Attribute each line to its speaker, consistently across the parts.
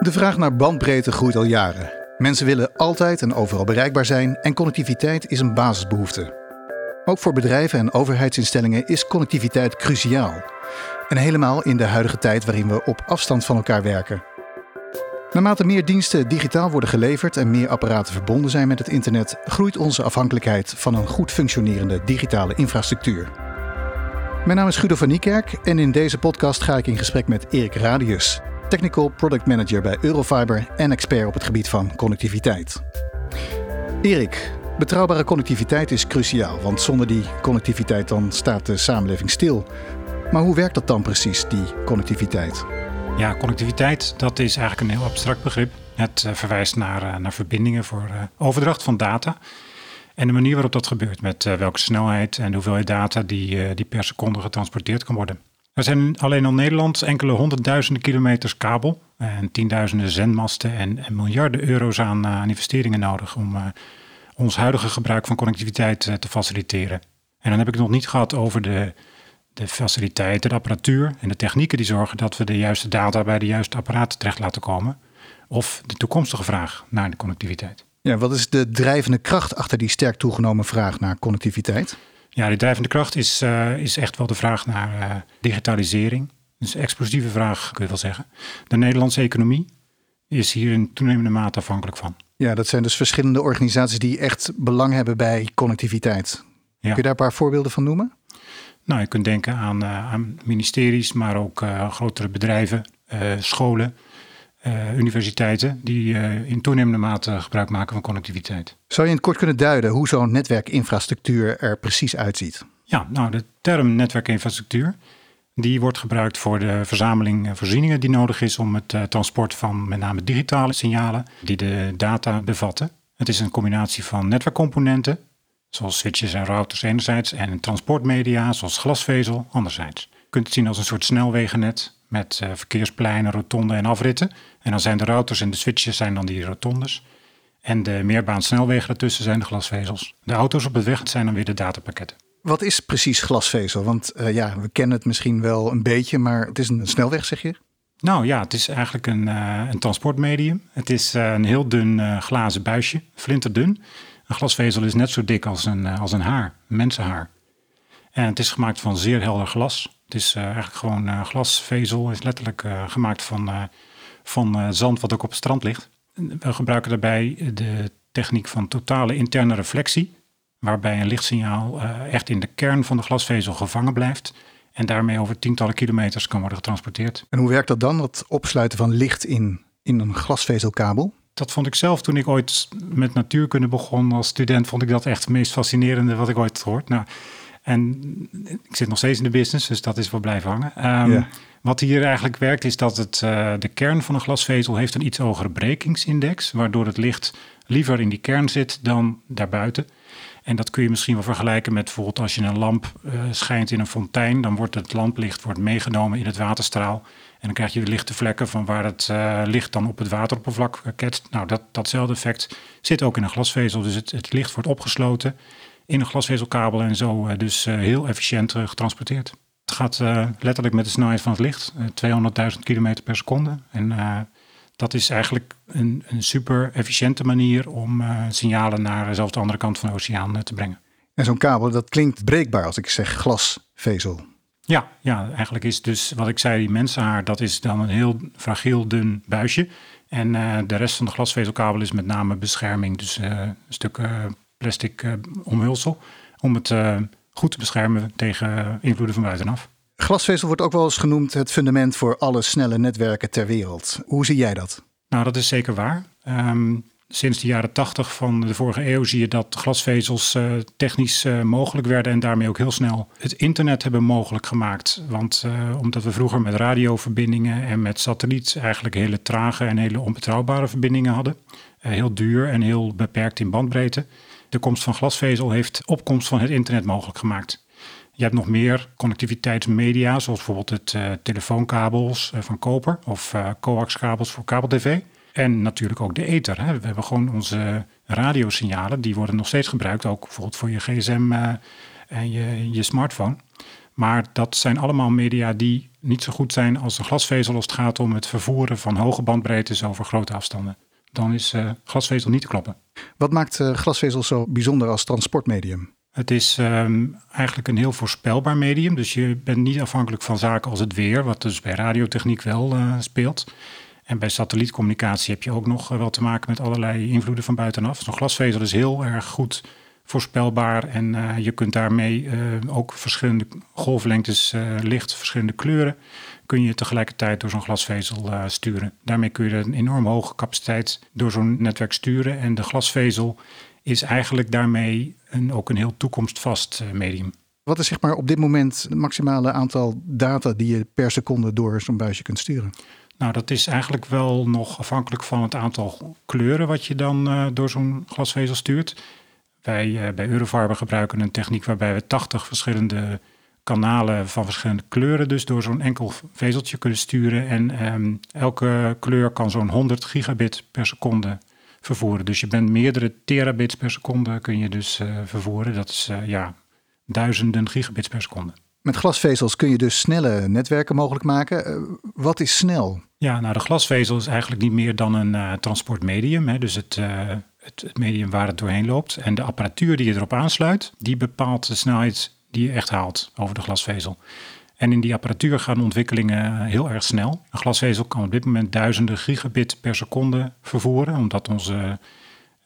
Speaker 1: De vraag naar bandbreedte groeit al jaren. Mensen willen altijd en overal bereikbaar zijn en connectiviteit is een basisbehoefte. Ook voor bedrijven en overheidsinstellingen is connectiviteit cruciaal. En helemaal in de huidige tijd waarin we op afstand van elkaar werken. Naarmate meer diensten digitaal worden geleverd en meer apparaten verbonden zijn met het internet, groeit onze afhankelijkheid van een goed functionerende digitale infrastructuur. Mijn naam is Guido van Niekerk en in deze podcast ga ik in gesprek met Erik Radius, Technical Product Manager bij Eurofiber en expert op het gebied van connectiviteit. Erik, betrouwbare connectiviteit is cruciaal, want zonder die connectiviteit dan staat de samenleving stil. Maar hoe werkt dat dan precies, die connectiviteit?
Speaker 2: Ja, connectiviteit, dat is eigenlijk een heel abstract begrip. Het uh, verwijst naar, uh, naar verbindingen voor uh, overdracht van data. En de manier waarop dat gebeurt, met welke snelheid en hoeveelheid data die, die per seconde getransporteerd kan worden. Er zijn alleen al Nederland enkele honderdduizenden kilometers kabel en tienduizenden zendmasten en, en miljarden euro's aan, aan, investeringen nodig om ons huidige gebruik van connectiviteit te faciliteren. En dan heb ik het nog niet gehad over de de faciliteiten, de apparatuur en de technieken die zorgen dat we de juiste data bij de juiste apparaten terecht laten komen. Of de toekomstige vraag naar de connectiviteit.
Speaker 1: Ja, wat is de drijvende kracht achter die sterk toegenomen vraag naar connectiviteit?
Speaker 2: Ja, die drijvende kracht is, uh, is echt wel de vraag naar uh, digitalisering. Dus een explosieve vraag, kun je wel zeggen. De Nederlandse economie is hier in toenemende mate afhankelijk van.
Speaker 1: Ja, dat zijn dus verschillende organisaties die echt belang hebben bij connectiviteit. Ja. Kun je daar een paar voorbeelden van noemen?
Speaker 2: Nou, je kunt denken aan, uh, aan ministeries, maar ook grotere bedrijven, uh, scholen, universiteiten, die in toenemende mate gebruik maken van connectiviteit.
Speaker 1: Zou je in het kort kunnen duiden hoe zo'n netwerkinfrastructuur er precies uitziet?
Speaker 2: Ja, nou, de term netwerkinfrastructuur, die wordt gebruikt voor de verzameling voorzieningen die nodig is om het transport van met name digitale signalen die de data bevatten. Het is een combinatie van netwerkcomponenten, zoals switches en routers enerzijds en transportmedia zoals glasvezel anderzijds. Je kunt het zien als een soort snelwegennet met uh, verkeerspleinen, rotonden en afritten. En dan zijn de routers en de switches zijn dan die rotondes. En de meerbaansnelwegen ertussen zijn de glasvezels. De auto's op het weg zijn dan weer de datapakketten.
Speaker 1: Wat is precies glasvezel? Want uh, ja, we kennen het misschien wel een beetje, maar het is een snelweg, zeg je?
Speaker 2: Nou ja, het is eigenlijk een, uh, een transportmedium. Het is een heel dun glazen buisje, flinterdun. Een glasvezel is net zo dik als een, eh, als een haar, een mensenhaar. En het is gemaakt van zeer helder glas. Het is uh, eigenlijk gewoon uh, glasvezel, is letterlijk uh, gemaakt van, van zand wat ook op het strand ligt. We gebruiken daarbij de techniek van totale interne reflectie, waarbij een lichtsignaal echt in de kern van de glasvezel gevangen blijft en daarmee over tientallen kilometers kan worden getransporteerd.
Speaker 1: En hoe werkt dat dan, het opsluiten van licht in, in een glasvezelkabel?
Speaker 2: dat vond ik zelf toen ik ooit met natuurkunde begon als student, vond ik dat echt het meest fascinerende wat ik ooit gehoord. Nou, en ik zit nog steeds in de business, dus dat is wel blijven hangen. Um, Wat hier eigenlijk werkt, is dat het, uh, de kern van een glasvezel heeft een iets hogere brekingsindex, waardoor het licht liever in die kern zit dan daarbuiten. En dat kun je misschien wel vergelijken met bijvoorbeeld als je een lamp uh, schijnt in een fontein, dan wordt het lamplicht wordt meegenomen in het waterstraal. En dan krijg je de lichte vlekken van waar het uh, licht dan op het wateroppervlak ketst. Nou, dat, datzelfde effect zit ook in een glasvezel. Dus het, het licht wordt opgesloten in een glasvezelkabel en zo uh, dus uh, heel efficiënt getransporteerd. Het gaat letterlijk met de snelheid van het licht, 200.000 km per seconde. En dat is eigenlijk een, een super efficiënte manier om signalen naar zelfs de andere kant van de oceaan te brengen.
Speaker 1: En zo'n kabel, dat klinkt breekbaar als ik zeg glasvezel.
Speaker 2: Ja, ja, eigenlijk is dus wat ik zei, die mensenhaar, dat is dan een heel fragiel dun buisje. En uh, de rest van de glasvezelkabel is met name bescherming, dus uh, een stuk uh, plastic omhulsel, om het goed te beschermen tegen invloeden van buitenaf.
Speaker 1: Glasvezel wordt ook wel eens genoemd het fundament voor alle snelle netwerken ter wereld. Hoe zie jij dat?
Speaker 2: Nou, dat is zeker waar. Um, sinds de jaren 80 van de vorige eeuw zie je dat glasvezels uh, technisch uh, mogelijk werden en daarmee ook heel snel het internet hebben mogelijk gemaakt. Want uh, omdat we vroeger met radioverbindingen en met satelliet eigenlijk hele trage en hele onbetrouwbare verbindingen hadden, heel duur en heel beperkt in bandbreedte. De komst van glasvezel heeft opkomst van het internet mogelijk gemaakt. Je hebt nog meer connectiviteitsmedia, zoals bijvoorbeeld het telefoonkabels van koper of coaxkabels voor kabel-tv. En natuurlijk ook de ether. Hè. We hebben gewoon onze radiosignalen, die worden nog steeds gebruikt, ook bijvoorbeeld voor je gsm en je, je smartphone. Maar dat zijn allemaal media die niet zo goed zijn als een glasvezel als het gaat om het vervoeren van hoge bandbreedtes over grote afstanden. Dan is glasvezel niet te kloppen.
Speaker 1: Wat maakt uh, glasvezel zo bijzonder als transportmedium?
Speaker 2: Het is um, eigenlijk een heel voorspelbaar medium. Dus je bent niet afhankelijk van zaken als het weer, wat dus bij radiotechniek wel uh, speelt. En bij satellietcommunicatie heb je ook nog wel te maken met allerlei invloeden van buitenaf. Zo'n glasvezel is heel erg goed voorspelbaar en uh, je kunt daarmee uh, ook verschillende golflengtes uh, licht, verschillende kleuren, kun je tegelijkertijd door zo'n glasvezel sturen. Daarmee kun je een enorm hoge capaciteit door zo'n netwerk sturen en de glasvezel is eigenlijk daarmee een, ook een heel toekomstvast medium.
Speaker 1: Wat is zeg maar op dit moment het maximale aantal data die je per seconde door zo'n buisje kunt sturen?
Speaker 2: Nou, dat is eigenlijk wel nog afhankelijk van het aantal kleuren wat je dan door zo'n glasvezel stuurt. Wij uh, bij Eurofiber gebruiken een techniek waarbij we 80 verschillende kanalen van verschillende kleuren dus door zo'n enkel vezeltje kunnen sturen. En um, elke kleur kan zo'n 100 gigabit per seconde vervoeren. Dus je bent meerdere terabits per seconde kun je dus uh, vervoeren. Dat is uh, ja, duizenden gigabits per seconde.
Speaker 1: Met glasvezels kun je dus snelle netwerken mogelijk maken. wat is snel?
Speaker 2: Ja, nou de glasvezel is eigenlijk niet meer dan een transportmedium. Hè. Dus het het, medium waar het doorheen loopt. En de apparatuur die je erop aansluit, die bepaalt de snelheid die je echt haalt over de glasvezel. En in die apparatuur gaan ontwikkelingen heel erg snel. Een glasvezel kan op dit moment duizenden gigabit per seconde vervoeren, omdat onze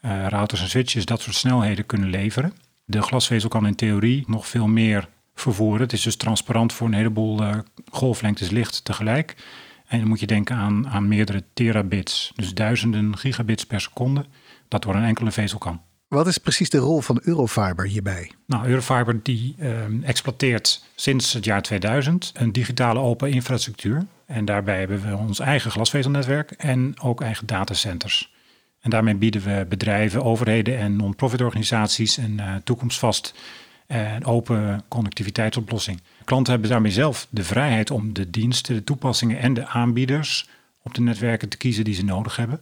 Speaker 2: uh, routers en switches dat soort snelheden kunnen leveren. De glasvezel kan in theorie nog veel meer vervoeren. Het is dus transparant voor een heleboel uh, golflengtes licht tegelijk. En dan moet je denken aan, aan meerdere terabits, dus duizenden gigabits per seconde dat door een enkele vezel kan.
Speaker 1: Wat is precies de rol van Eurofiber hierbij?
Speaker 2: Nou, Eurofiber die uh, exploiteert sinds het jaar 2000 een digitale open infrastructuur. En daarbij hebben we ons eigen glasvezelnetwerk en ook eigen datacenters. En daarmee bieden we bedrijven, overheden en non-profit organisaties een uh, toekomstvast en open connectiviteitsoplossing. Klanten hebben daarmee zelf de vrijheid om de diensten, de toepassingen en de aanbieders op de netwerken te kiezen die ze nodig hebben.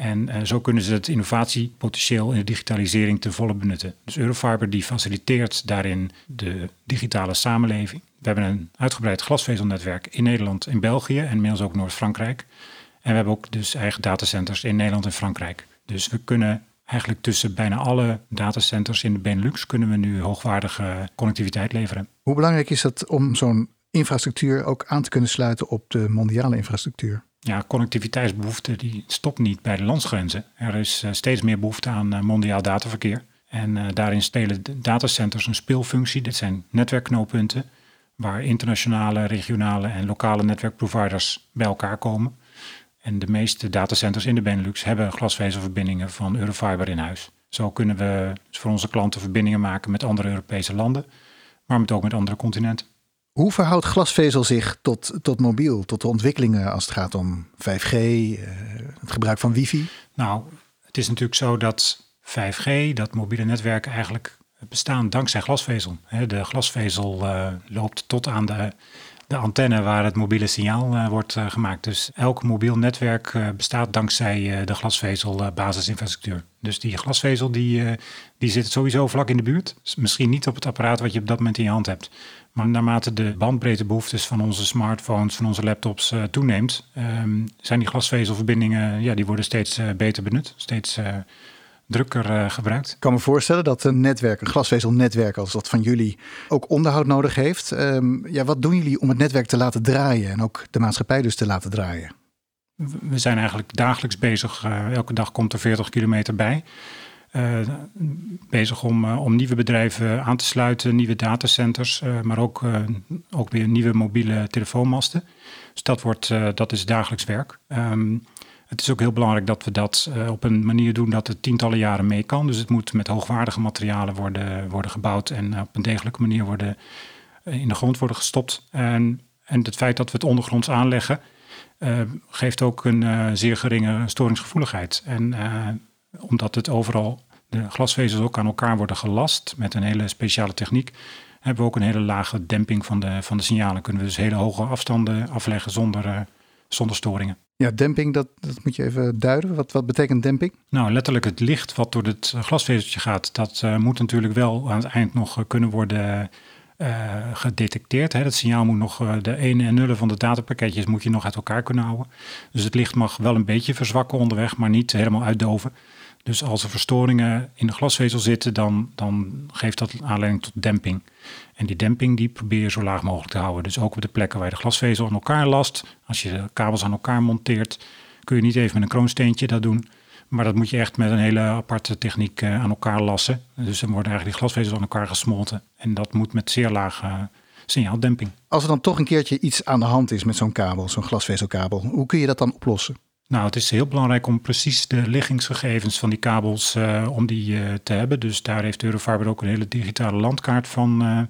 Speaker 2: En uh, zo kunnen ze het innovatiepotentieel in de digitalisering ten volle benutten. Dus Eurofiber die faciliteert daarin de digitale samenleving. We hebben een uitgebreid glasvezelnetwerk in Nederland, in België en inmiddels ook Noord-Frankrijk. En we hebben ook dus eigen datacenters in Nederland en Frankrijk. Dus we kunnen eigenlijk tussen bijna alle datacenters in de Benelux kunnen we nu hoogwaardige connectiviteit leveren.
Speaker 1: Hoe belangrijk is het om zo'n infrastructuur ook aan te kunnen sluiten op de mondiale infrastructuur?
Speaker 2: Ja, connectiviteitsbehoefte die stopt niet bij de landsgrenzen. Er is uh, steeds meer behoefte aan uh, mondiaal dataverkeer. En uh, daarin spelen datacenters een speelfunctie. Dit zijn netwerkknooppunten waar internationale, regionale en lokale netwerkproviders bij elkaar komen. En de meeste datacenters in de Benelux hebben glasvezelverbindingen van Eurofiber in huis. Zo kunnen we voor onze klanten verbindingen maken met andere Europese landen, maar ook met andere continenten.
Speaker 1: Hoe verhoudt glasvezel zich tot, tot mobiel, tot de ontwikkelingen als het gaat om 5G, uh, eh, het gebruik van wifi?
Speaker 2: Nou, het is natuurlijk zo dat 5G, dat mobiele netwerk eigenlijk bestaan dankzij glasvezel. De glasvezel uh, loopt tot aan de, de antenne waar het mobiele signaal uh, wordt gemaakt. Dus elk mobiel netwerk bestaat dankzij de glasvezel basisinfrastructuur. Dus die glasvezel die, die zit sowieso vlak in de buurt. Misschien niet op het apparaat wat je op dat moment in je hand hebt. Maar naarmate de bandbreedtebehoeftes van onze smartphones, van onze laptops toeneemt, um, zijn die glasvezelverbindingen, ja, die worden steeds beter benut, steeds drukker gebruikt.
Speaker 1: Ik kan me voorstellen dat een netwerk, een glasvezelnetwerk als dat van jullie, ook onderhoud nodig heeft. Um, ja, wat doen jullie om het netwerk te laten draaien en ook de maatschappij dus te laten draaien?
Speaker 2: We zijn eigenlijk dagelijks bezig. elke dag komt er 40 kilometer bij. Uh, bezig om, uh, om nieuwe bedrijven aan te sluiten, nieuwe datacenters, maar ook, ook weer nieuwe mobiele telefoonmasten. Dus dat, wordt, dat is dagelijks werk. Um, het is ook heel belangrijk dat we dat op een manier doen dat het tientallen jaren mee kan. Dus het moet met hoogwaardige materialen worden, worden gebouwd en op een degelijke manier worden, in de grond worden gestopt. En, en het feit dat we het ondergronds aanleggen, geeft ook een zeer geringe storingsgevoeligheid. En omdat het overal de glasvezels ook aan elkaar worden gelast met een hele speciale techniek, hebben we ook een hele lage demping van de, van de signalen. Kunnen we dus hele hoge afstanden afleggen zonder, zonder storingen.
Speaker 1: Ja, demping, dat, dat moet je even duiden. Wat, wat betekent demping?
Speaker 2: Nou, letterlijk het licht wat door het glasvezeltje gaat, dat uh, moet natuurlijk wel aan het eind nog kunnen worden gedetecteerd. Hè. Dat signaal moet nog, de ene en nullen van de datapakketjes moet je nog uit elkaar kunnen houden. Dus het licht mag wel een beetje verzwakken onderweg, maar niet helemaal uitdoven. Dus als er verstoringen in de glasvezel zitten, dan, dan geeft dat aanleiding tot demping. En die demping die probeer je zo laag mogelijk te houden. Dus ook op de plekken waar je de glasvezel aan elkaar last, als je kabels aan elkaar monteert, kun je niet even met een kroonsteentje dat doen. Maar dat moet je echt met een hele aparte techniek eh, aan elkaar lassen. Dus dan worden eigenlijk die glasvezels aan elkaar gesmolten. En dat moet met zeer lage uh, signaaldemping.
Speaker 1: Als er dan toch een keertje iets aan de hand is met zo'n kabel, zo'n glasvezelkabel, hoe kun je dat dan oplossen?
Speaker 2: Nou, het is heel belangrijk om precies de liggingsgegevens van die kabels uh, om die uh, te hebben. Dus daar heeft Eurofiber ook een hele digitale landkaart van uh,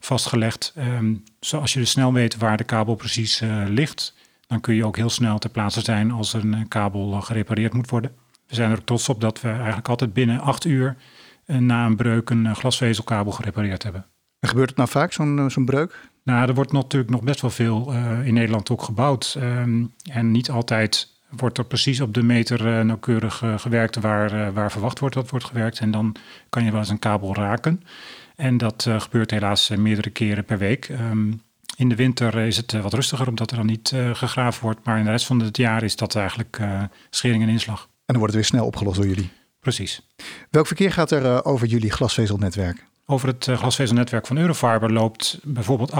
Speaker 2: vastgelegd. Um, zoals je dus snel weet waar de kabel precies ligt, dan kun je ook heel snel ter plaatse zijn als een kabel gerepareerd moet worden. We zijn er trots op dat we eigenlijk altijd binnen acht uur na een breuk een glasvezelkabel gerepareerd hebben.
Speaker 1: En gebeurt het nou vaak, zo'n zo'n breuk?
Speaker 2: Nou, er wordt natuurlijk nog best wel veel in Nederland ook gebouwd. Um, en niet altijd wordt er precies op de meter uh, nauwkeurig uh, gewerkt waar, uh, waar verwacht wordt dat wordt gewerkt. En dan kan je wel eens een kabel raken. En dat gebeurt helaas meerdere keren per week. Um, in de winter is het wat rustiger omdat er dan niet gegraven wordt. Maar in de rest van het jaar is dat eigenlijk schering en inslag. En
Speaker 1: dan wordt het weer snel opgelost door jullie?
Speaker 2: Precies.
Speaker 1: Welk verkeer gaat er over jullie glasvezelnetwerk?
Speaker 2: Over het glasvezelnetwerk van Eurofiber loopt bijvoorbeeld 78%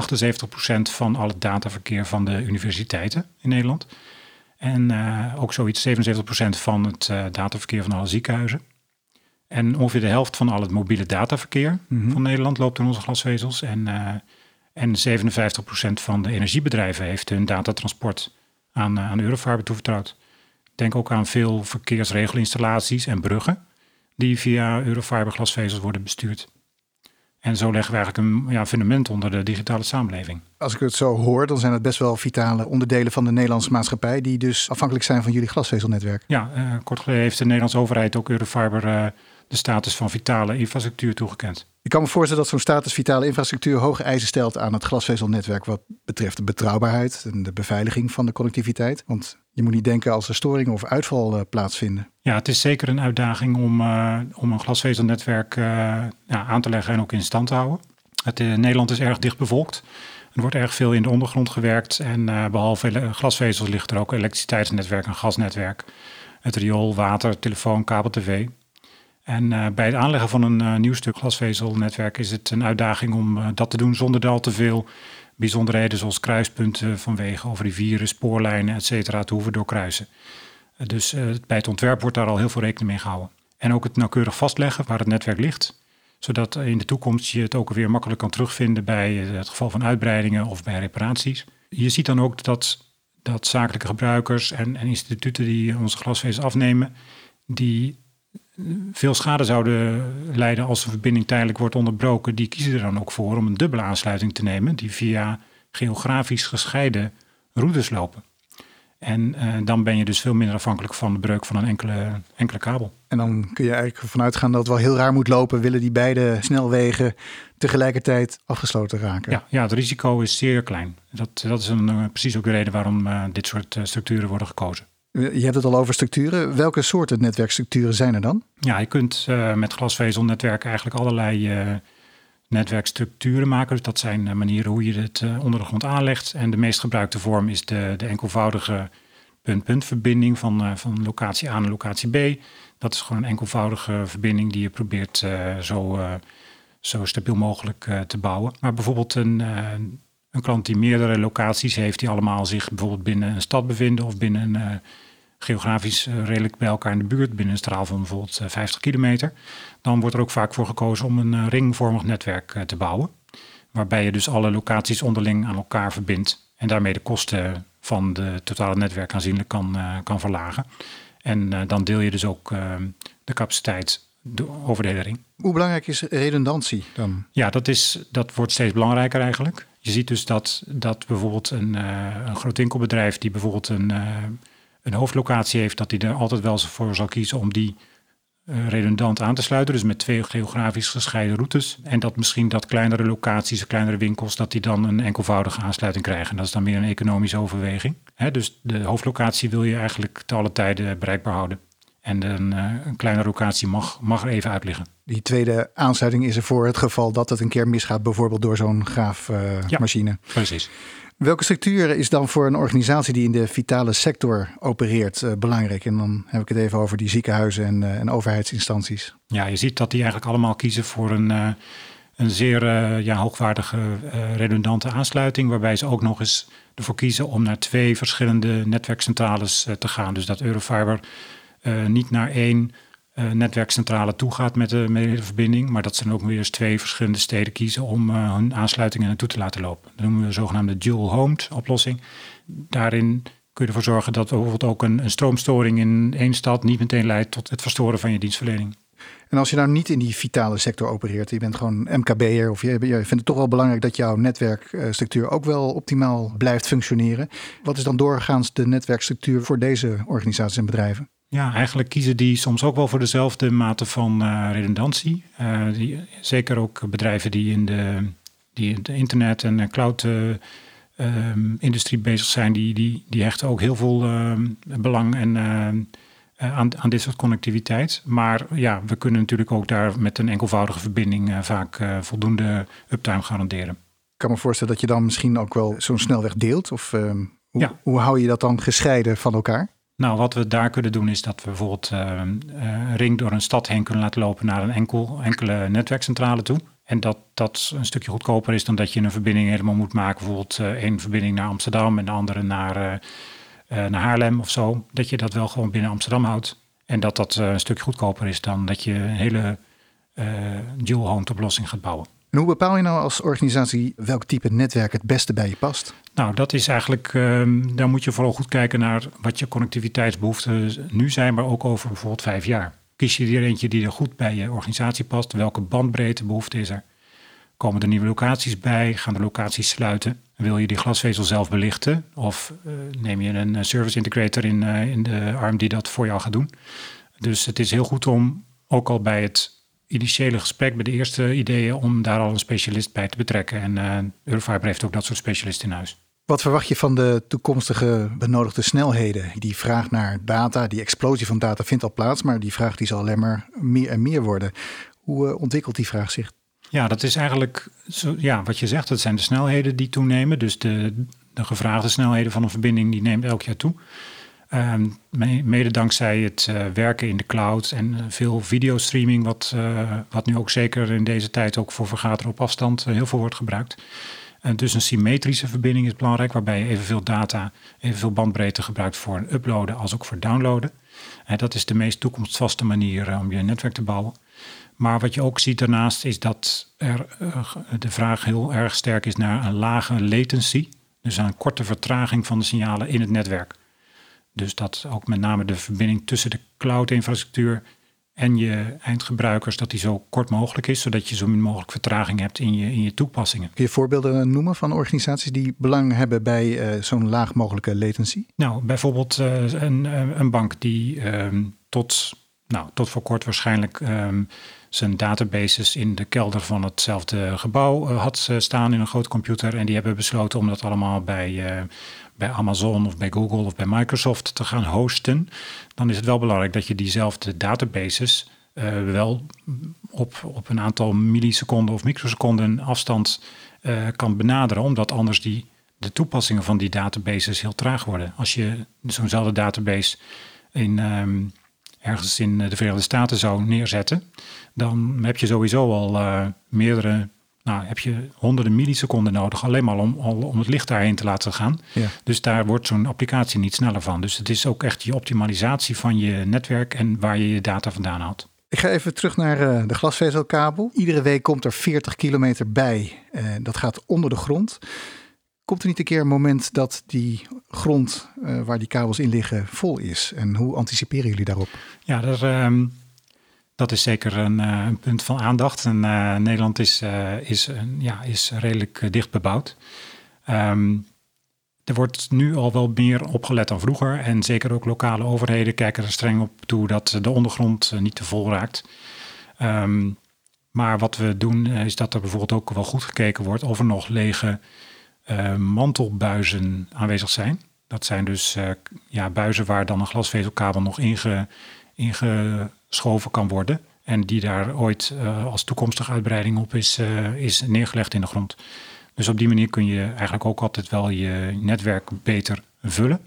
Speaker 2: van al het dataverkeer van de universiteiten in Nederland. En uh, ook zoiets 77% van het uh, dataverkeer van alle ziekenhuizen. En ongeveer de helft van al het mobiele dataverkeer mm -hmm. van Nederland loopt in onze glasvezels. En, uh, en 57% van de energiebedrijven heeft hun datatransport aan, aan Eurofiber toevertrouwd. Denk ook aan veel verkeersregelinstallaties en bruggen die via Eurofiber glasvezels worden bestuurd. En zo leggen we eigenlijk een ja, fundament onder de digitale samenleving.
Speaker 1: Als ik het zo hoor, dan zijn het best wel vitale onderdelen van de Nederlandse maatschappij, die dus afhankelijk zijn van jullie glasvezelnetwerk.
Speaker 2: Ja, uh, kort geleden heeft de Nederlandse overheid ook Eurofiber uh, de status van vitale infrastructuur toegekend.
Speaker 1: Ik kan me voorstellen dat zo'n status vitale infrastructuur hoge eisen stelt aan het glasvezelnetwerk wat betreft de betrouwbaarheid en de beveiliging van de connectiviteit. Want je moet niet denken als er storingen of uitval uh, plaatsvinden.
Speaker 2: Ja, het is zeker een uitdaging om, uh, om een glasvezelnetwerk uh, ja, aan te leggen en ook in stand te houden. Het, Nederland is erg dicht bevolkt. Er wordt erg veel in de ondergrond gewerkt. En behalve glasvezels ligt er ook elektriciteitsnetwerk en gasnetwerk. Het riool, water, telefoon, kabel, tv. En uh, bij het aanleggen van een uh, nieuw stuk glasvezelnetwerk is het een uitdaging om uh, dat te doen zonder er al te veel bijzonderheden zoals kruispunten van wegen of rivieren, spoorlijnen, et cetera, te hoeven doorkruisen. dus bij het ontwerp wordt daar al heel veel rekening mee gehouden. En ook het nauwkeurig vastleggen waar het netwerk ligt, zodat in de toekomst je het ook weer makkelijk kan terugvinden bij het geval van uitbreidingen of bij reparaties. Je ziet dan ook dat, dat zakelijke gebruikers en, en instituten die onze glasvezels afnemen, die veel schade zouden leiden als de verbinding tijdelijk wordt onderbroken, die kiezen er dan ook voor om een dubbele aansluiting te nemen, die via geografisch gescheiden routes lopen. En uh, dan ben je dus veel minder afhankelijk van de breuk van een enkele, enkele kabel.
Speaker 1: En dan kun je eigenlijk vanuit gaan dat het wel heel raar moet lopen, willen die beide snelwegen tegelijkertijd afgesloten raken.
Speaker 2: Ja, ja het risico is zeer klein. Dat, dat is een, uh, precies ook de reden waarom uh, dit soort structuren worden gekozen.
Speaker 1: Je hebt het al over structuren. Welke soorten netwerkstructuren zijn er dan?
Speaker 2: Ja, je kunt uh, met glasvezelnetwerken eigenlijk allerlei uh, netwerkstructuren maken. Dus dat zijn uh, manieren hoe je het onder de grond aanlegt. En de meest gebruikte vorm is de, de enkelvoudige punt-punt verbinding van, van locatie A naar locatie B. Dat is gewoon een enkelvoudige verbinding die je probeert zo, zo stabiel mogelijk te bouwen. Maar bijvoorbeeld een, een klant die meerdere locaties heeft, die allemaal zich bijvoorbeeld binnen een stad bevinden of binnen een geografisch eh, redelijk bij elkaar in de buurt, binnen een straal van bijvoorbeeld 50 eh, kilometer, dan wordt er ook vaak voor gekozen om een eh, ringvormig netwerk te bouwen. Waarbij je dus alle locaties onderling aan elkaar verbindt en daarmee de kosten van de totale netwerk aanzienlijk kan, kan verlagen. En dan deel je dus ook de capaciteit over de hele ring.
Speaker 1: Hoe belangrijk is redundantie dan?
Speaker 2: Ja, dat, is, dat wordt steeds belangrijker eigenlijk. Je ziet dus dat, dat bijvoorbeeld een, een groot winkelbedrijf die bijvoorbeeld een een hoofdlocatie heeft, dat hij er altijd wel voor zal kiezen om die uh, redundant aan te sluiten. Dus met twee geografisch gescheiden routes. En dat misschien dat kleinere locaties, kleinere winkels, dat die dan een enkelvoudige aansluiting krijgen. Dat is dan meer een economische overweging. Hè, dus de hoofdlocatie wil je eigenlijk te alle tijden bereikbaar houden. En een, een kleine locatie mag, mag er even uit liggen.
Speaker 1: Die tweede aansluiting is er voor het geval dat het een keer misgaat, bijvoorbeeld door zo'n graafmachine.
Speaker 2: ja, precies.
Speaker 1: Welke structuur is dan voor een organisatie die in de vitale sector opereert uh, belangrijk? En dan heb ik het even over die ziekenhuizen en, uh, en overheidsinstanties.
Speaker 2: Ja, je ziet dat die eigenlijk allemaal kiezen voor een, uh, een zeer ja, hoogwaardige redundante aansluiting, waarbij ze ook nog eens ervoor kiezen om naar twee verschillende netwerkcentrales te gaan. Dus dat Eurofiber niet naar één uh, netwerkcentrale toegaat met de, met verbinding. Maar dat ze dan ook weer eens twee verschillende steden kiezen om uh, hun aansluitingen naartoe te laten lopen. Dat noemen we de zogenaamde dual-homed oplossing. Daarin kun je ervoor zorgen dat bijvoorbeeld ook een, een, stroomstoring in één stad niet meteen leidt tot het verstoren van je dienstverlening.
Speaker 1: En als je nou niet in die vitale sector opereert, je bent gewoon MKB'er of je, je vindt het toch wel belangrijk dat jouw netwerkstructuur ook wel optimaal blijft functioneren. Wat is dan doorgaans de netwerkstructuur voor deze organisaties en bedrijven?
Speaker 2: Ja, eigenlijk kiezen die soms ook wel voor dezelfde mate van uh, redundantie. Uh, die, zeker ook bedrijven die in de, die in de internet- en cloud-industrie uh, bezig zijn, die, die, die hechten ook heel veel ehm, belang en, aan, aan dit soort connectiviteit. Maar ja, we kunnen natuurlijk ook daar met een enkelvoudige verbinding vaak voldoende uptime garanderen.
Speaker 1: Ik kan me voorstellen dat je dan misschien ook wel zo'n snelweg deelt. Of ehm, hoe, ja. hoe hou je dat dan gescheiden van elkaar?
Speaker 2: Nou, wat we daar kunnen doen is dat we bijvoorbeeld een ring door een stad heen kunnen laten lopen naar een enkel, enkele netwerkcentrale toe. En dat dat een stukje goedkoper is dan dat je een verbinding helemaal moet maken. Bijvoorbeeld uh, één verbinding naar Amsterdam en de andere naar, naar Haarlem of zo. Dat je dat wel gewoon binnen Amsterdam houdt. En dat dat een stukje goedkoper is dan dat je een hele dual-home oplossing gaat bouwen.
Speaker 1: En hoe bepaal je nou als organisatie welk type netwerk het beste bij je past?
Speaker 2: Nou, dat is eigenlijk, um, daar moet je vooral goed kijken naar wat je connectiviteitsbehoeften nu zijn, maar ook over bijvoorbeeld vijf jaar. Kies je er eentje die er goed bij je organisatie past? Welke bandbreedtebehoefte is er? Komen er nieuwe locaties bij? Gaan de locaties sluiten? Wil je die glasvezel zelf belichten? Of uh, neem je een service integrator in, uh, in de arm die dat voor jou gaat doen? Dus het is heel goed om ook al bij het initiële gesprek, bij de eerste ideeën, om daar al een specialist bij te betrekken. En uh, Eurofiber heeft ook dat soort specialisten in huis.
Speaker 1: Wat verwacht je van de toekomstige benodigde snelheden? Die vraag naar data, die explosie van data vindt al plaats, maar die vraag die zal alleen maar meer en meer worden. Hoe uh, ontwikkelt die vraag zich?
Speaker 2: Ja, dat is eigenlijk zo, ja, wat je zegt, dat zijn de snelheden die toenemen. Dus de, de gevraagde snelheden van een verbinding die neemt elk jaar toe. Um, mede dankzij het uh, werken in de cloud en uh, veel videostreaming, wat, uh, wat nu ook zeker in deze tijd ook voor vergaderen op afstand heel veel wordt gebruikt. Dus een symmetrische verbinding is belangrijk, waarbij je evenveel data, evenveel bandbreedte gebruikt voor uploaden als ook voor downloaden. En dat is de meest toekomstvaste manier om je netwerk te bouwen. Maar wat je ook ziet daarnaast is dat er, de vraag heel erg sterk is naar een lage latency. Dus een korte vertraging van de signalen in het netwerk. Dus dat ook met name de verbinding tussen de cloud-infrastructuur en je eindgebruikers, dat die zo kort mogelijk is, zodat je zo min mogelijk vertraging hebt in je, in je toepassingen.
Speaker 1: Kun je voorbeelden noemen van organisaties die belang hebben bij uh, zo'n laag mogelijke latency?
Speaker 2: Nou, bijvoorbeeld uh, een, een bank die um, tot, nou, tot voor kort waarschijnlijk um, zijn databases in de kelder van hetzelfde gebouw uh, had staan in een grote computer. En die hebben besloten om dat allemaal bij bij Amazon of bij Google of bij Microsoft te gaan hosten, dan is het wel belangrijk dat je diezelfde databases uh, wel op, op een aantal milliseconden of microseconden afstand uh, kan benaderen, omdat anders die, de toepassingen van die databases heel traag worden. Als je zo'nzelfde database in, um, ergens in de Verenigde Staten zou neerzetten, dan heb je sowieso al uh, meerdere nou, heb je honderden milliseconden nodig, alleen maar om, om het licht daarheen te laten gaan. Ja. Dus daar wordt zo'n applicatie niet sneller van. Dus het is ook echt je optimalisatie van je netwerk en waar je je data vandaan haalt.
Speaker 1: Ik ga even terug naar uh, de glasvezelkabel. Iedere week komt er 40 kilometer bij. Uh, dat gaat onder de grond. Komt er niet een keer een moment dat die grond uh, waar die kabels in liggen vol is? En hoe anticiperen jullie daarop?
Speaker 2: Ja, er, um, dat is zeker een, uh, een punt van aandacht. En uh, Nederland is, uh, is, ja, is redelijk dicht bebouwd. Um, er wordt nu al wel meer opgelet dan vroeger. En zeker ook lokale overheden kijken er streng op toe dat de ondergrond niet te vol raakt. Um, maar wat we doen is dat er bijvoorbeeld ook wel goed gekeken wordt of er nog lege mantelbuizen aanwezig zijn. Dat zijn dus ja, buizen waar dan een glasvezelkabel nog inge ingeschoven kan worden. En die daar ooit als toekomstige uitbreiding op is, is neergelegd in de grond. Dus op die manier kun je eigenlijk ook altijd wel je netwerk beter vullen.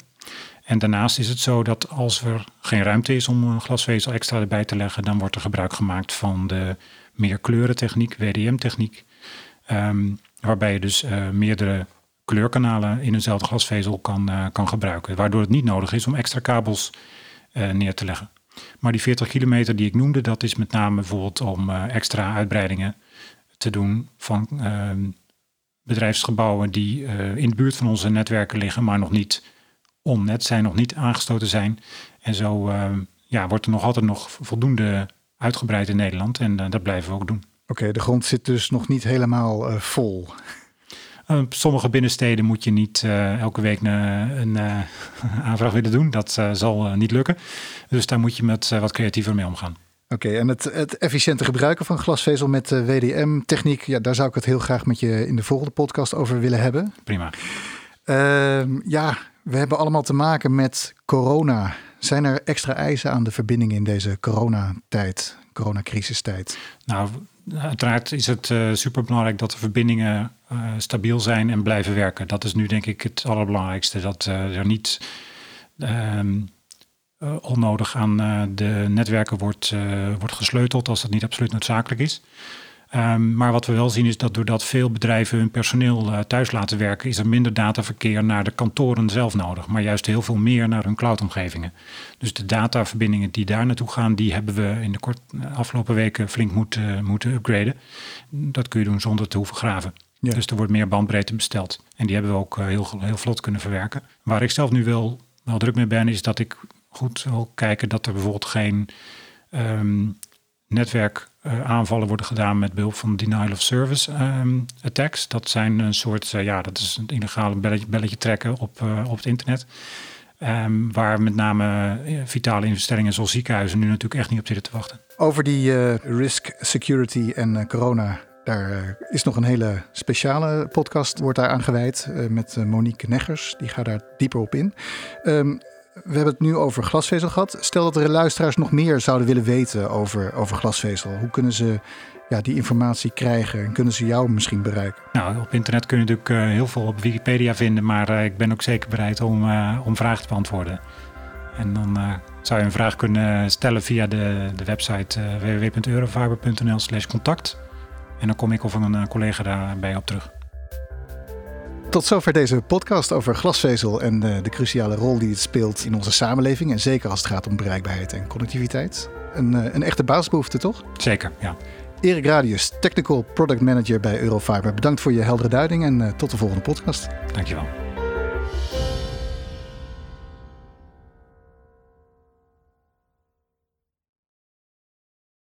Speaker 2: En daarnaast is het zo dat als er geen ruimte is om een glasvezel extra erbij te leggen, dan wordt er gebruik gemaakt van de meerkleurentechniek, WDM-techniek. Ehm, waarbij je dus uh, meerdere kleurkanalen in eenzelfde glasvezel kan, kan gebruiken. Waardoor het niet nodig is om extra kabels neer te leggen. Maar die 40 kilometer die ik noemde, dat is met name bijvoorbeeld om extra uitbreidingen te doen van ehm, bedrijfsgebouwen die in de buurt van onze netwerken liggen, maar nog niet onnet zijn, nog niet aangestoten zijn. En zo ehm, ja, wordt er nog altijd nog voldoende uitgebreid in Nederland en dat blijven we ook doen.
Speaker 1: Oké, de grond zit dus nog niet helemaal vol.
Speaker 2: Uh, sommige binnensteden moet je niet uh, elke week een aanvraag willen doen. Dat zal niet lukken. Dus daar moet je met wat creatiever mee omgaan.
Speaker 1: Oké, en het, het, efficiënte gebruiken van glasvezel met WDM-techniek, ja, daar zou ik het heel graag met je in de volgende podcast over willen hebben.
Speaker 2: Prima.
Speaker 1: Ehm, ja, we hebben allemaal te maken met corona. Zijn er extra eisen aan de verbindingen in deze coronatijd, coronacrisistijd?
Speaker 2: Nou, uiteraard is het uh, superbelangrijk dat de verbindingen uh, stabiel zijn en blijven werken. Dat is nu denk ik het allerbelangrijkste. Dat uh, er niet ehm, onnodig aan de netwerken wordt, wordt gesleuteld als dat niet absoluut noodzakelijk is. Um, maar wat we wel zien is dat doordat veel bedrijven hun personeel uh, thuis laten werken, is er minder dataverkeer naar de kantoren zelf nodig, maar juist heel veel meer naar hun cloudomgevingen. Dus de dataverbindingen die daar naartoe gaan, die hebben we in de kort, uh, afgelopen weken flink moeten, moeten upgraden. Dat kun je doen zonder te hoeven graven. Ja. Dus er wordt meer bandbreedte besteld. En die hebben we ook uh, heel, heel vlot kunnen verwerken. Waar ik zelf nu wel, wel druk mee ben, is dat ik goed wil kijken dat er bijvoorbeeld geen um, netwerkaanvallen worden gedaan met behulp van denial of service um, attacks. Dat zijn een soort, uh, ja, dat is een illegale belletje, trekken op, uh, op het internet. Um, waar met name eh, vitale instellingen zoals ziekenhuizen nu natuurlijk echt niet op zitten te wachten.
Speaker 1: Over die risk, security en corona daar is nog een hele speciale podcast, wordt daar aangeweid uh, met Monique Neggers. Die gaat daar dieper op in. Um, we hebben het nu over glasvezel gehad. Stel dat er luisteraars nog meer zouden willen weten over, over glasvezel. Hoe kunnen ze ja, die informatie krijgen en kunnen ze jou misschien bereiken?
Speaker 2: Nou, op internet kun je natuurlijk uh, heel veel op Wikipedia vinden, maar uh, ik ben ook zeker bereid om, uh, om vragen te beantwoorden. En dan zou je een vraag kunnen stellen via de, de website www.eurofiber.nl slash contact. En dan kom ik of een collega daarbij op terug.
Speaker 1: Tot zover deze podcast over glasvezel en de, de, cruciale rol die het speelt in onze samenleving. En zeker als het gaat om bereikbaarheid en connectiviteit. Een, eh, een echte basisbehoefte, toch?
Speaker 2: Zeker, ja.
Speaker 1: Erik Radius, Technical Product Manager bij Eurofiber. Bedankt voor je heldere duiding en uh, tot de volgende podcast.
Speaker 2: Dankjewel.